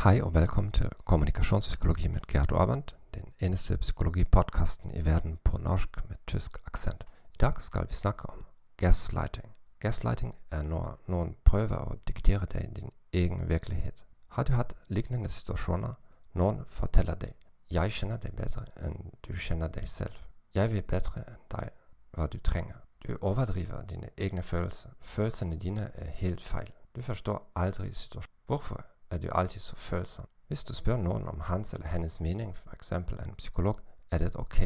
Hei og velkommen til Kommunikasjonspsykologi med Gerd Aabend, den eneste psykologipodkasten i verden på norsk med tysk aksent. I dag skal vi snakke om gaslighting. Gaslighting er når noen prøver å diktere deg din egen virkelighet. Har du hatt lignende situasjoner? Noen forteller deg 'Jeg kjenner deg bedre enn du kjenner deg selv'. 'Jeg vet bedre enn deg hva du trenger'. Du overdriver dine egne følelser. Følelsene dine er helt feil. Du forstår aldri situasjonen. Hvorfor er du alltid så følsom? Hvis du spør noen om hans eller hennes mening, f.eks. en psykolog, er det ok.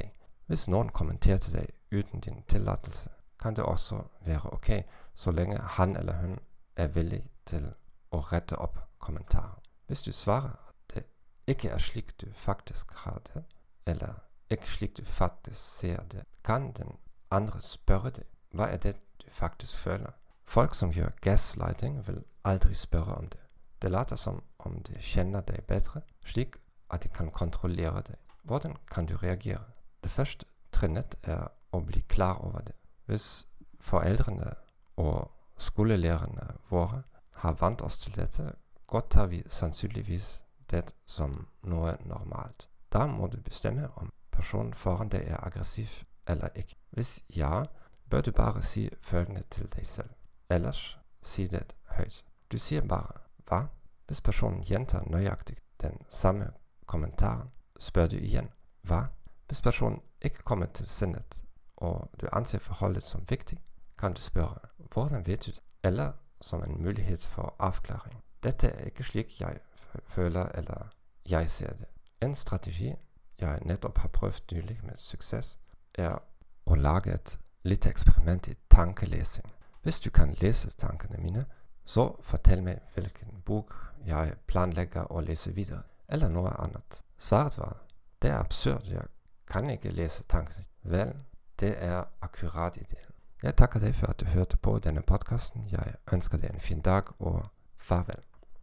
Hvis noen kommenterte deg uten din tillatelse, kan det også være ok, så lenge han eller hun er villig til å rette opp kommentarer. Hvis du svarer at det ikke er slik du faktisk har det, eller ikke slik du faktisk ser det, kan den andre spørre deg hva er det du faktisk føler. Folk som gjør gaslighting, vil aldri spørre om det. Det later som om de kjenner deg bedre, slik at de kan kontrollere deg. Hvordan kan du reagere? Det første trinnet er å bli klar over det. Hvis foreldrene og skolelærerne våre har vant oss til dette, godtar vi sannsynligvis det som noe normalt. Da må du bestemme om personen foran deg er aggressiv eller ikke. Hvis ja, bør du bare si følgende til deg selv. Ellers si det høyt. Du sier bare hva? Hvis personen gjentar nøyaktig den samme kommentaren, spør du igjen hva? Hvis personen ikke kommer til sinnet, og du anser forholdet som viktig, kan du spørre hvordan vet du det, eller som en mulighet for avklaring. Dette er ikke slik jeg føler eller jeg ser det. En strategi jeg nettopp har prøvd nylig med suksess, er å lage et lite eksperiment i tankelesing. Hvis du kan lese tankene mine, så fortell meg hvilken bok jeg planlegger å lese videre, eller noe annet. Svaret var det er absurd, jeg kan ikke lese tankene. Vel, det er akkurat ideen. Jeg takker deg for at du hørte på denne podkasten. Jeg ønsker deg en fin dag, og farvel.